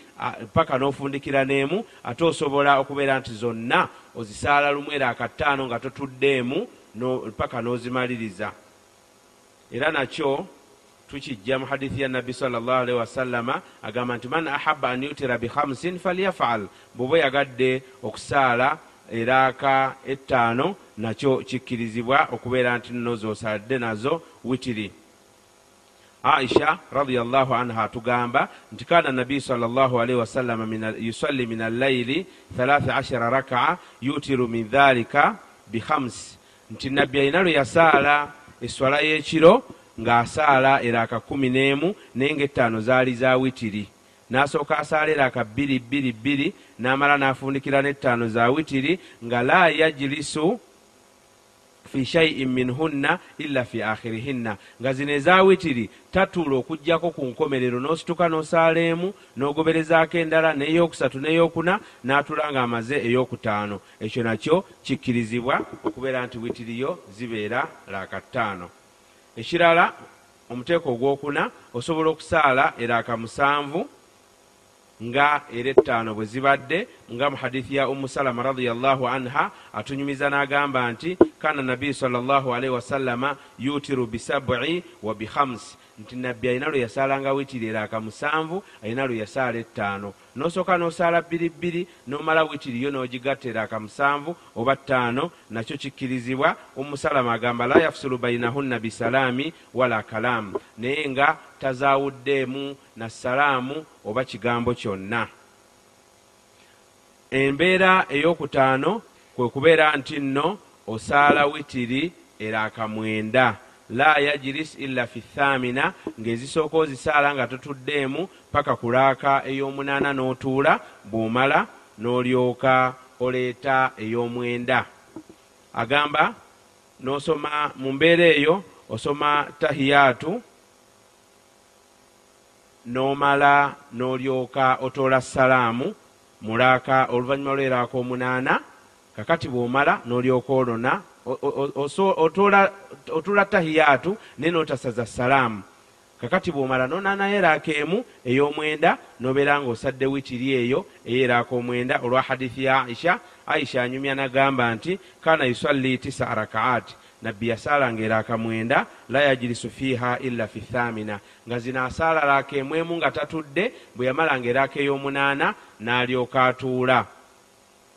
paka n'ofundikira n'emu ate osobola okubeera nti zonna ozisaala lumu eraaka ttaano nga totuddeemu paka n'ozimaliriza. Era nakyo tukijja mu hadithi ya nabbi salllahalihi wasallama agamba nti man ahaba an yutira bihamsin falyafal. Bweoba yagadde okusaala eraaka ettaano nakyo kikkirizibwa okubeera nti nno zosaladde nazo witiri aisha radiallahu anha atugamba nti kana nabiyu salllahalihi wasallama yusalli min allaili 13 rakaa yutiru min dhalika bihams nti nabbi alina lwe yasaala eswala y'ekiro ng'asaala eraaka kumi n'emu naye ngaettaano zaali za witiri. N'asooka asaala eraaka bbiri bbiri bbiri n'amala n'afundikira n'ettaano za witiri nga la yajirisu fi shaiin minhunna illa fi akhirihinna. Nga zino eza witiri tatuula okugjako ku nkomerero n'osituka n'osaala emu n'ogoberezaako endala n'eyookusatu n'eyookuna n'atula nga amaze ey'okutaano. Ekyo nakyo kikkirizibwa okubeera nti witiriyo zibeera laaka ttaano. Ekirala omuteeko ogwokuna osobola okusaala eraaka musanvu nga era ettaano bwe zibadde nga mu hadithi ya umu salama radiallahu anha atunyumiza n'agamba nti kana nabiyu salllahalaihi wasallama yutiru bisabi wa bihamsi nti nabbi alina lwe yasaalanga witiri eraaka musanvu alina lwe yasaala ettaano n'osooka n'osaala bbiri bbiri n'omala witiri yo n'ogigatta eraaka musanvu oba ttaano nakyo kikkirizibwa. Omusalama agamba la yafusulu bainahunna bisalaami wala kalaamu naye nga tazaawuddeemu na salaamu oba kigambo kyonna. Embeera ey'okutaano kwe kubeera nti nno osaala witiri eraaka mwenda la yajiris illa fi thamina ng'ezisooka ozisaala nga totuddeemu paka kulaaka ey'omunaana n'otuula bw'omala n'olyoka oleeta ey'omwenda. Agamba n'osoma mu mbeera eyo osoma tahiyaatu n'omala n'olyoka otoola salaamu mulaaka oluvannyuma lweraaka omunaana kakati bw'omala n'olyoka olona otuula tahiyaatu naye n'otasaza salaamu kakati bw'omala nonaanayo eraaka emu ey'omwenda n'obeera ng'osadde witiri eyo ey'eraaka omwenda olwa hadithi ya aisha. Aisha anyumya nagamba nti kana yusalli tisa rakaati nabbi yasaalanga eraaka mwenda la yajirisu fiiha illa fi thamina. Nga zino asaala raaka emwemu nga tatudde bwe yamalanga eraaka ey'omunaana n'alyoka atuula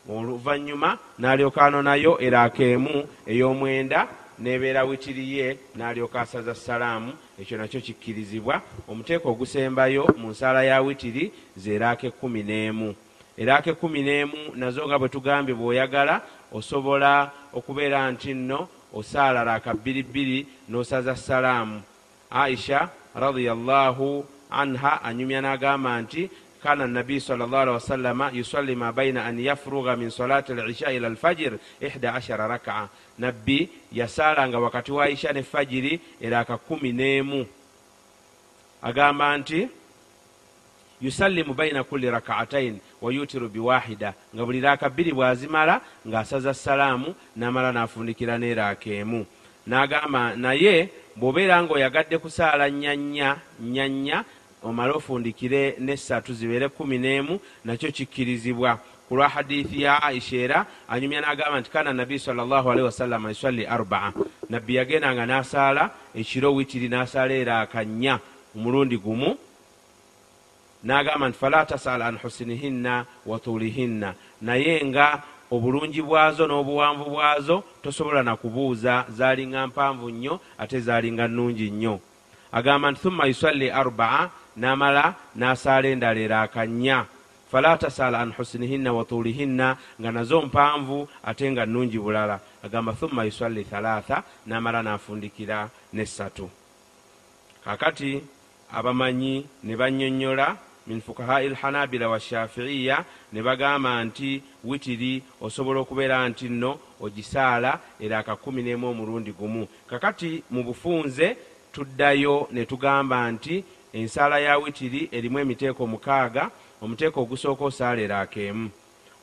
oluvannyuma n'alyoka anonayo eraaka emu ey'omwenda nebeera witiriye n'alyoka asaza salaamu. Ekyo nakyo kikkirizibwa. Omuteeko ogusembayo mu nsaala ya witiri zeeraaka ekkumi n'emu. Eraaka ekkumi n'emu nazo nga bwe tugambye bw'oyagala osobola okubeera nti nno osaala raaka bbiri bbiri n'osaza salaamu. Aisha radiallahu anha anyumya n'agamba nti kana nabiyi sal llah alihi wasallama yusalli ma baina an yafruga min solati lisha ila alfajir ihda ashara rakaa nabbi yasaalanga wakati wa isha ne fajiri eraaka kumi n'emu agamba nti yusallimu baina kulli rakaatain wa yutiru biwahida nga buli raaka bbiri bw'azimala ng'asaza salaamu n'amala n'afundikira n'eraaka emu n'agamba naye bw'obeera ng'oyagadde kusaala nyanya nyanya omale ofundikire n'essatu zibeere kumi n'emu nakyo kikkirizibwa. Ku lwa hadithi ya aisha era anyumya n'agamba nti kana nabiyi sal llahu alihi wasallama yusalli arbaa. Nabbi yagendanga n'asaala ekiro witiri n'asaala eraaka nnya omulundi gumu n'agamba nti fala tasal an husinihinna wa tuulihinna naye nga obulungi bwazo n'obuwanvu bwazo tosobola na kubuuza zaalinga mpanvu nnyo ate zaalinga nnungi nnyo? Agamba nti thumma yusalli arbaa n'amala n'asaala endala eraaka nnya fala tasala an husinihinna wa tuulihinna nga nazo mpanvu ate nga nnungi bulala. Agamba thumma yusalli thalatha n'amala n'afundikira n'essatu. Kakati abamanyi ne bannyonnyola min fukahai lhanabila washafiiya ne bagamba nti witiri osobola okubeera nti nno ogisaala eraaka kumi n'emu omulundi gumu. Kakati mu bufunze tuddayo ne tugamba nti ensaala ya witiri erimu emiteeko mukaaga omuteeko ogusooka osaala eraaka emu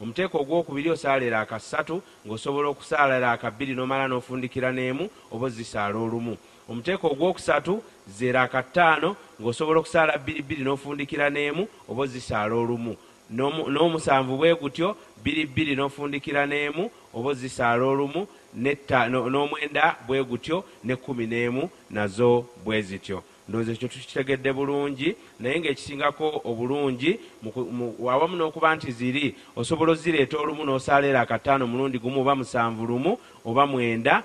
omuteeko ogwokubiri osaala eraaka ssatu ng'osobola okusaala eraaka bbiri n'omala n'ofundikira n'emu oba ozisaala olumu. Omuteeko ogwokusatu zeraaka ttaano ng'osobola okusaala bbiri bbiri n'ofundikira n'emu oba ozisaala olumu. N'omusanvu bwe gutyo bbiri bbiri n'ofundikira n'emu oba ozisaala olumu n'omwenda bwe gutyo n'ekkumi n'emu nazo bwe zityo ndowooza ekyo tukitegedde bulungi naye ng'ekisingako obulungi awamu n'okuba nti ziri osobola ozireeta olumu n'osaaleera akataano mulundi gumu oba musanvu lumu oba mwenda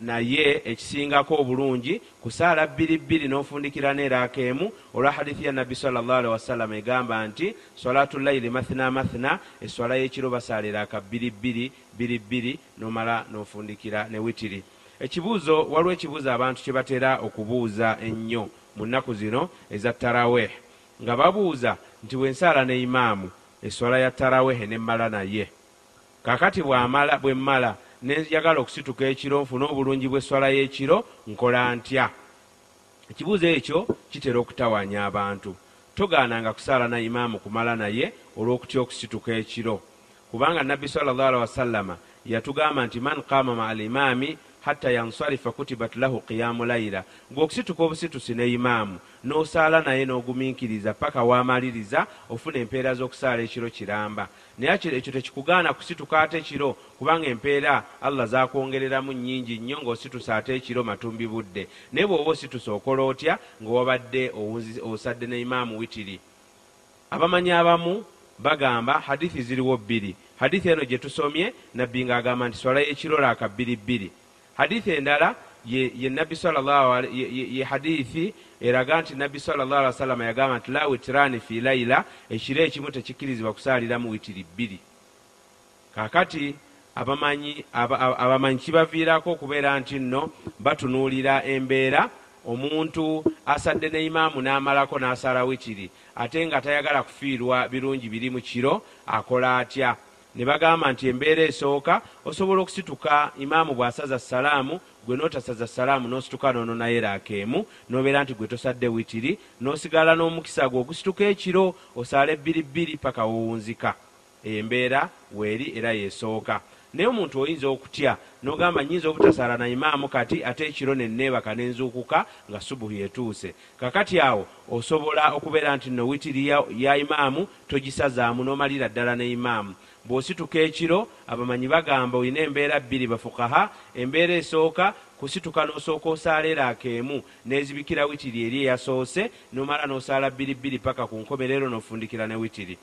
naye ekisingako obulungi kusaala bbiri bbiri n'ofundikira n'eraaka emu olwa hadithi ya nabbi sal llah alihi wasallama egamba nti solatu layiri mathina mathina eswala y'ekiro basaala eraaka bbiri bbiri bbiri bbiri n'omala n'ofundikira ne witiri ekibuuzo waliwo ekibuuzo abantu kye batera okubuuza ennyo mu nnaku zino eza taraweh. Nga babuuza nti bwensaala ne imaamu eswala ya tarawehe nemmala naye? Kakati bwamala bwe mmala neyagala okusituka ekiro nfune obulungi bw'eswala y'ekiro nkola ntya? Ekibuuzo ekyo kitera okutawanya abantu. Togaananga kusaala na imaamu kumala naye olw'okutya okusituka ekiro. Kubanga nabbi alihi wasallama yatugamba nti man qaama maa alimaami hatta yansarifa kutibat lahu qiyamu layira ng'okusituka obusitusi ne imaamu n'osaala naye n'ogumiikiriza paka waamaliriza ofuna empeera z'okusaala ekiro kiramba. Naye ekyo tekikugaana kusituka ate ekiro kubanga empeera allah zakwongereramu nnyingi nnyo ng'ositusa ate ekiro matumbi budde. Naye bw'oba ositusa okola otya ng'owabadde osadde ne imaamu witiri? Abamanyi abamu bagamba hadithi ziriwo bbiri. Hadithi eno gye tusomye nabbi ng'agamba nti swala y'ekiro laaka bbiri bbiri hadithi endala ye, nabbi ye, hadithi eraga nti nabbi wasallama yagamba nti la witirani fi laila ekiro ekimu tekikkirizibwa kusaaliramu witiri bbiri. Kakati abamanyi abamanyi kibaviirako okubeera nti nno batunuulira embeera omuntu asadde ne imaamu n'amalako n'asala witiri ate nga tayagala kufiirwa birungi biri mu kiro akola atya ne bagamba nti embeera esooka osobola okusituka imaamu bw'asaza salaamu gwe notasaza salaamu nosituka nono naye raakeemu nobeera nti gwe tosadde witiri nosigala n'omukisa gwe ogusituka ekiro osaala ebbiri bbiri paka wowunzika. Embeera weeri era yesooka. Naye omuntu oyinza okutya nogamba nyinza obutasaala na imaamu kati ate ekiro neneebaka nenzuukuka nga subuhi etuuse. Kakati awo osobola okubeera nti no witiri ya, ya imaamu togisazaamu nomalira ddala ne imaamu bw'osituka ekiro abamanyi bagamba olina embeera bbiri bafukaha embeera esooka kusituka n'osooka osaala akeemu nezibikira witiri eri eyasoose nomala n'osaala bbiri bbiri paka ku nkomerero n'ofundikira ne witiri.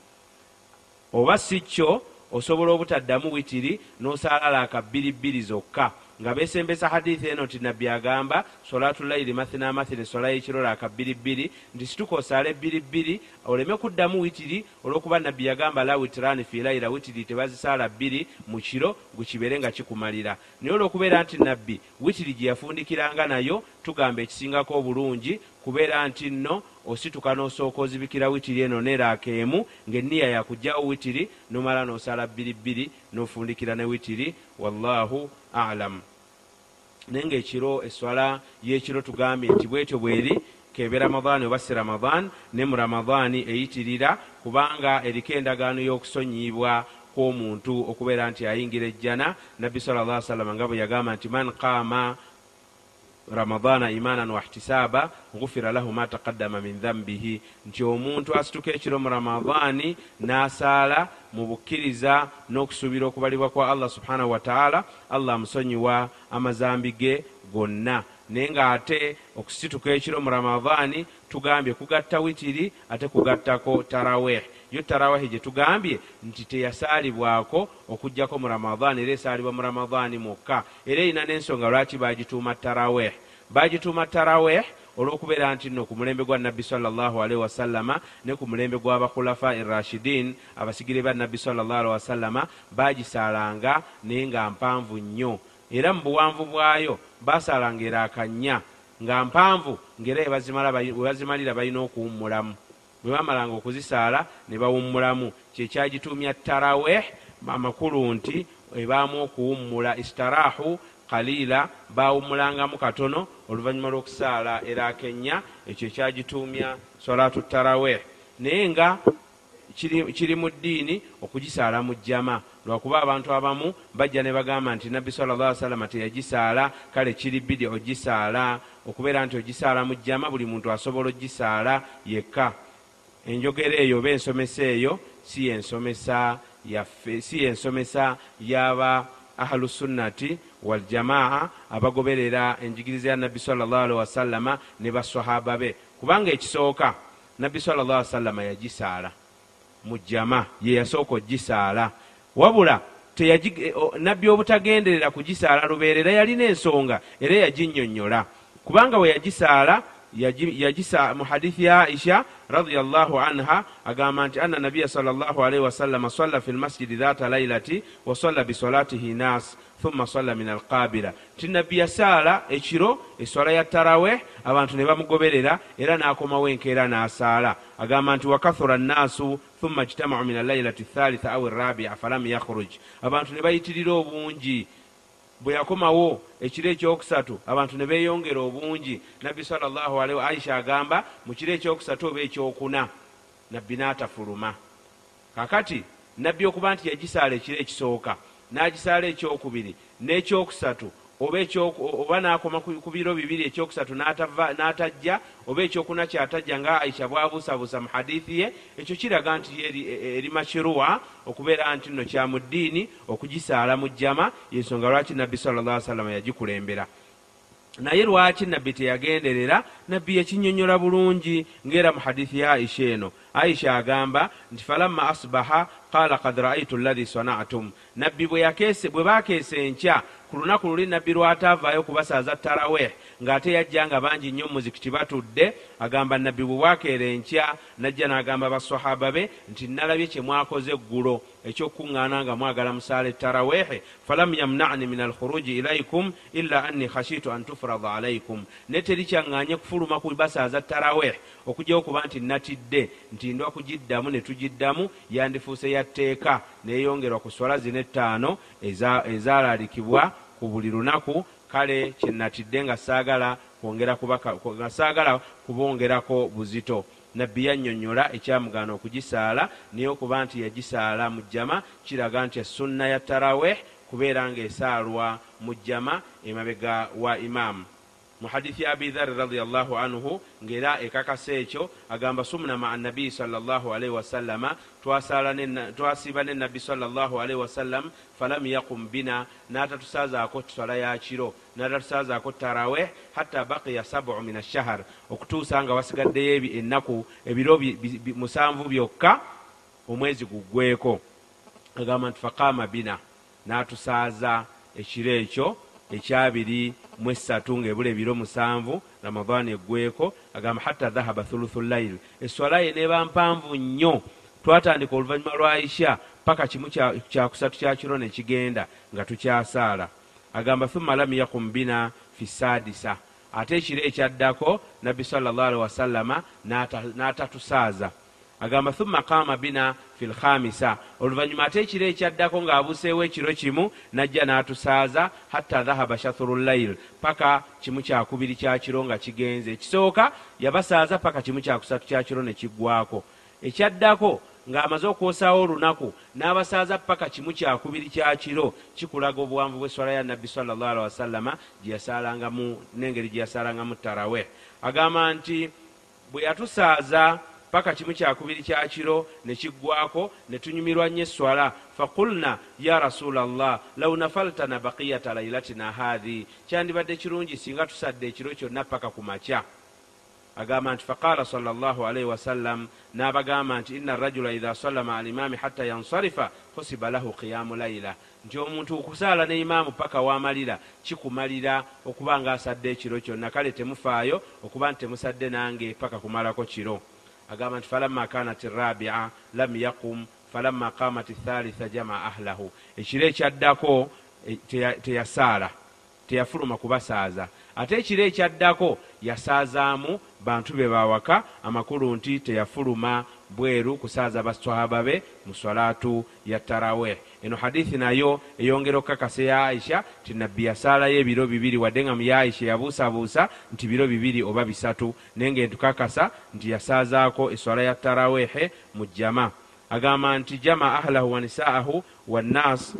Oba si kyo osobola obutaddamu witiri n'osaala laaka bbiri bbiri zokka nga besembesa hadithi eno nti nabbi agamba solatu layiri mathina mathini sola y'ekiro laaka bbiri bbiri nti situka osaale bbiri bbiri oleme kuddamu witiri olw'okuba nabbi yagamba la witirani fi layira witiri tebazisaala bbiri mu kiro gukibeere nga kikumalira. Naye olw'okubeera nti nabbi witiri gye yafundikiranga nayo tugamba ekisingako obulungi kubeera nti nno osituka n'osooka ozibikira witiri eno neraakeemu ng'enniya yakugjawo witiri nomala n'osala bbiri bbiri n'ofundikira ne witiri wallahu alamu naye ngaekiro eswala y'ekiro tugambye nti bwetyo bweri kebe ramadaani oba si ramadan ne mu ramadaani eyitirira kubanga eriko endagaano y'okusonyibwa kw'omuntu okubeera nti ayingira ejjana. Nabbi sal llah salama nga bwe yagamba nti man qaama ramadana imanan wahtisaaba gufira lahu ma taqaddama min dhambihi nti omuntu asituka ekiro mu ramadaani n'asaala mu bukkiriza n'okusuubira okubalibwa kwa allah subhanahu wataala allah amusonyiwa amazambi ge gonna. Naye ng'ate okusituka ekiro mu ramadaani tugambye kugatta witiri ate kugattako taraweh yo tarawahi gye tugambye nti teyasaalibwako okugjako mu ramadaani era esaalibwa mu ramadaani mwokka. Era erina n'ensonga lwaki bagituuma taraweh bagituuma taraweh olw'okubeera nti nno ku mulembe gwa nabbi salllahalaihi wasallama ne ku mulembe gw'abakhulafa irashidin abasigire ba nabbi salllahalihi wasallama bagisaalanga naye nga mpanvu nnyo. Era mu buwanvu bwayo basaalanga eraakanya nga mpanvu ngaera webazimalira balina okuwummulamu bwe bamalanga okuzisaala ne bawummulamu. Kyekyagituumya taraweh amakulu nti ebaamu okuwummula. Istaraahu kaliila bawummulangamu katono oluvannyuma lw'okusaala eraakenya ekyo ekyagituumya solatu taraweh naye nga kiri mu ddiini okugisaala mu jjama. Lwakuba abantu abamu bajja ne bagamba nti nabbi sala llah salama teyagisaala kale kiri bidi ogisaala. Okubeera nti ogisaala mu jjama buli muntu asobola ogisaala yekka enjogera eyo oba ensomesa eyo si yensomesa yaffe si yensomesa yaba ahlusunnati waljamaa abagoberera enjigiriza ya nabbi salllah alihi wasallama ne basahaba be. Kubanga ekisooka nabbi salllah ali wasallama yagisaala. Mu jama ye yasooka ogisaala. Wabula nabbi obutagenderera kugisaala lubeerera yalina ensonga era yaginnyonnyola. Kubanga bwe yagisaala mu hadithi ya aisha radiallahu anha agamba nti anna nabiya sal llah alaihi wasallama salla fi lmasjidi dhata lailati wasalla bisolatihi nas thumma salla min alqabira nti nabbi yasaala ekiro eswala ya taraweh abantu ne bamugoberera era n'akomawo enkeera n'asaala. Agamba nti wakathura nnaasu thumma ijtamau min allailati thalitha au rabia falam yakhruj. Abantu ne bayitirira obungi bwe yakomawo ekiro ekyokusatu abantu ne beeyongera obungi. Nabbi salllahualihi aisha agamba mu kiro ekyokusatu oba ekyokuna nabbi n'atafuluma. Kakati nabbi okuba nti yagisaala ekiro ekisooka n'agisaala ekyokubiri n'ekyokusatu oba n'akoma ku biro bibiri ekyokusatu n'atajja oba ekyokuna kyatajja nga aisha bwabuusabuusa mu hadithi ye ekyo kiraga nti eri makiruwa okubeera nti nno kya mu ddiini okugisaala mu jjama yensonga lwaki nabbi sallla salama yagikulembera. Naye lwaki nabbi teyagenderera? Nabbi yakinyonyola bulungi ngaera mu hadithi ya aisha eno. Aisha agamba nti falamma asbaha qala kad raaitu llahi sanatum. Nabbi bwe bakeesa enkya ku lunaku luli nabbi lwataavaayo kubasaaza taraweh ng'ate yajja nga bangi nnyo muzikiti batudde agamba nabbi bwe bwakeera enkya najja n'agamba basahaba be nti nalabye kye mwakoze eggulo ekyokuŋŋaana nga mwagala musaala etarawehe falam yamnani min alkhuruji ilaikum illa anni khashitu an tufrada alaikum ne teri kyaŋŋaanye kufuluma kubasaaza taraweh okugyawo kuba nti natidde nti ndwa kugiddamu ne tugiddamu yandifuuse yatteeka neyongerwa ku swala zino ettaano ezaalaalikibwa ku buli lunaku kale kyenatidde nga saagala nga saagala kubongerako buzito nabbi yannyonnyola ekyamugaana okugisaala naye okuba nti yagisaala mu jjama kiraga nti essunna ya taraweh kubeera ngaesaalwa mu jjama emabega wa imaamu mu hadithi ya abidhari radiallahu anhu ngaera ekakasa ekyo agamba sumna maa nabiyi salllahalaihi wasallama twasiiba nenabbi salllahalaihi wasallam falam yaqum bina n'atatusaazaako swala ya kiro n'atatusaazaako taraweh hatta baqiya sabu min ashahar okutuusa nga wasigaddeyo ennaku ebiro musanvu byokka omwezi guggweko agamba nti faqama bina n'atusaaza ekiro ekyo ekyabiri mu esatu ngaebula ebiro musanvu ramadaani eggweko agamba hatta dhahaba thuluthu llail eswala ye neeba mpanvu nnyo. Twatandika oluvannyuma lwa aisha paka kimu kyakusatu kyakiro ne kigenda nga tukyasaala agamba thumma lam yakum bina fi sadisa. Ate ekiro ekyaddako nabbi salllahalihi wasallama n'atatusaaza agamba thumma qaama bina fi lkhamisa. Oluvannyuma ate ekiro ekyaddako ng'abuseewo ekiro kimu najja n'atusaaza hatta dhahaba shathuru llail paka kimu kyakubiri kyakiro nga kigenze. Ekisooka yabasaaza paka kimu kyakusatu kyakiro ne kiggwako ekyaddako ng'amaze okwosaawo olunaku n'abasaaza paka kimu kyakubiri kyakiro kikulaga obuwanvu bw'eswala ya nabbi wasallama gyeyasalangamu n'engeri gye yasalangamu taraweh. Agamba nti bwe yatusaaza paka kimu kyakubiri kyakiro ne kiggwako ne tunyumirwa nnyo eswala fakulna ya rasula llah law nafaltana bakiyata lailatina haadhi kyandibadde kirungi singa tusadde ekiro kyonna paka ku makya agamba nti faqala salllahalaihi wasallam n'abagamba nti ina rajula idha sallama alimaami hatta yansarifa husiba lahu qiyamu laila nti omuntu okusaala ne imaamu paka wamalira kikumalira okuba nga asadde ekiro kyonna kale temufaayo okuba nti temusadde nange paka kumalako kiro. Agamba nti falamma kanat rabia lam yaqum falamma qamat thalitha jamaa ahlahu. Ekiro ekyaddako teyasaala teyafuluma kubasaaza. Ate ekiro ekyaddako yasaazaamu bantu be bawaka amakulu nti teyafuluma bweru kusaaza baswahaba be mu swalaatu ya taraweh eno hadithi nayo eyongera okukakasa ya aisha ti nabbi yasaalayo ebiro bibiri wadde nga mu ya aisha yabuusabuusa nti biro bibiri oba bisatu. Naye ngaentukakasa nti yasaazaako eswala ya tarawehe mu jama agamba nti jama ahlahu wa nisaahu wannas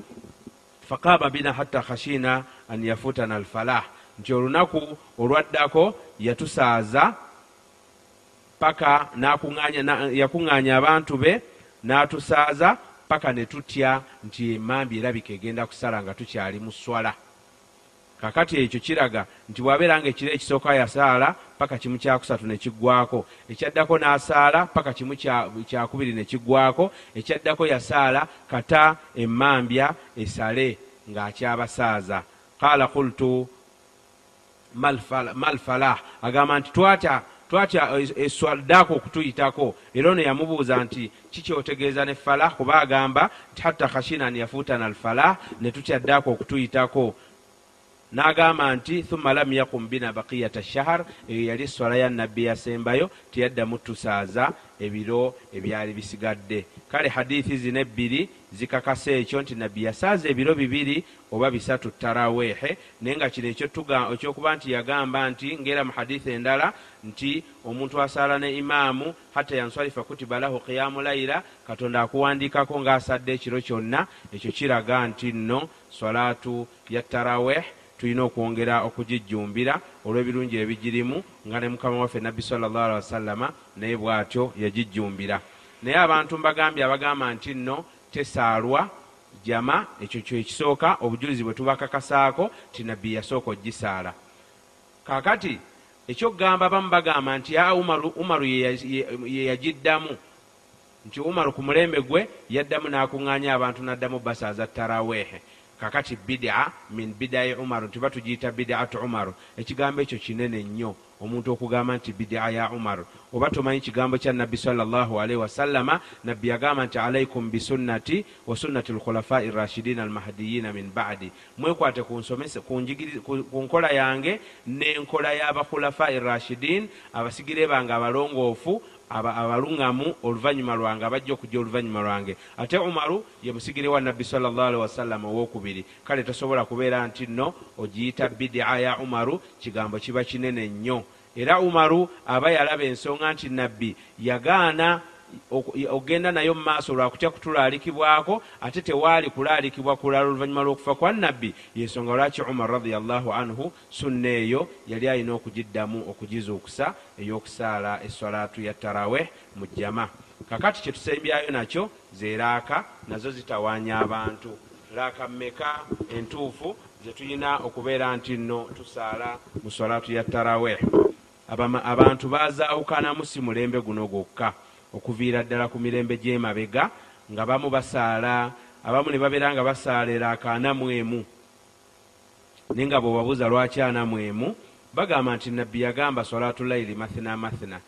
faqaba bina hatta khashina an yafutana alfalah nti olunaku olwaddako yatusaaza paka yakuŋŋaanya abantu be n'atusaaza paka ne tutya nti emambi erabika egenda kusala nga tukyali mu swala. Kakati ekyo kiraga nti bwabeera nga ekiro ekisooka yasaala paka kimu kyakusatu ne kiggwako ekyaddako n'asaala paka kimu kyakubiri ne kiggwako ekyaddako yasaala kata emambya esale ng'akyabasaaza qaala qultu malfalah. Agamba nti twatya twatya eswaldaako okutuyitako. Era ono yamubuuza nti kikyotegeeza ne falah? Kuba agamba nti hatta khashinan yafuutana alfalah ne tutyaddaako okutuyitako. N'agamba nti thumma lam yakum bina bakiyata shahar eyo yali eswala ya nabbi yasembayo teyaddamu tusaaza ebiro ebyali bisigadde. Kale hadithi zino ebbiri zikakasa ekyo nti nabbi yasaaza ebiro bibiri oba bisatu tarawehe naye nga kino ekyokuba nti yagamba nti ngaera mu hadithi endala nti omuntu asaala ne imaamu hatta yanswalifa kutiba lahu qiyamu laila katonda akuwandiikako ng'asadde ekiro kyonna ekyo kiraga nti nno swalaatu ya taraweh tulina okwongera okugijjumbira olw'ebirungi ebigirimu nga ne mukama waffe nabbi sallallahu alihi wasallama naye bw'atyo yagijjumbira. Naye abantu mbagambye abagamba nti nno tesaalwa jama ekyo kyekisooka obujulizi bwe tubakakasaako ti nabbi yasooka ogisaala. Kaakati ekyokugamba abamu bagamba nti a umaru, ye yagiddamu nti umaru ku mulembe gwe yaddamu n'akuŋŋaanya abantu n'addamu basaaza taraweehe kakati bidaa min bidai umaru nti batugiyita bidaatu umaru. Ekigambo ekyo kinene nnyo omuntu okugamba nti bidaa ya umaru oba tomanyi kigambo kya nabbi salllahalaihi wasallama nabbi yagamba nti alaikum bisunnati wa sunnati lkhulafai rashidina almahdiyina min badi. Mwekwate ku nkola yange n'enkola y'abakhulafai rashidin abasigire bange abalongoofu abaluŋŋamu oluvannyuma lwange abajja okujja oluvannyuma lwange. Ate umaru ye musigire wa nabbi salllahalihi wasallama owokubiri kale tosobola kubeera nti nno ogiyita bidia ya umaru kigambo kiba kinene nnyo. Era umaru aba yalaba ensonga nti nabbi yagaana ogenda nayo mu maaso lwakutya kutulaalikibwako ate tewaali kulaalikibwa kulala oluvannyuma lw'okufa kwa nabbi yensonga lwaki umar radiallahu anhu sunna eyo yali alina okugiddamu okugizuukusa ey'okusaala eswalaatu ya taraweh mu jjama. Kakati kyetusembyayo nakyo zeeraaka nazo zitawaanya abantu. Laaka mmeka entuufu zetulina okubeera nti nno tusaala mu swalaatu ya taraweh abantu bazaawukanamu si mulembe guno gwokka okuviira ddala ku mirembe gy'emabega nga bamu basaala abamu ne babeera nga basaala eraaka anamu emu. Naye nga bwebabuuza lwaki anamu emu bagamba nti nabbi yagamba swalaatu layiri mathina mathina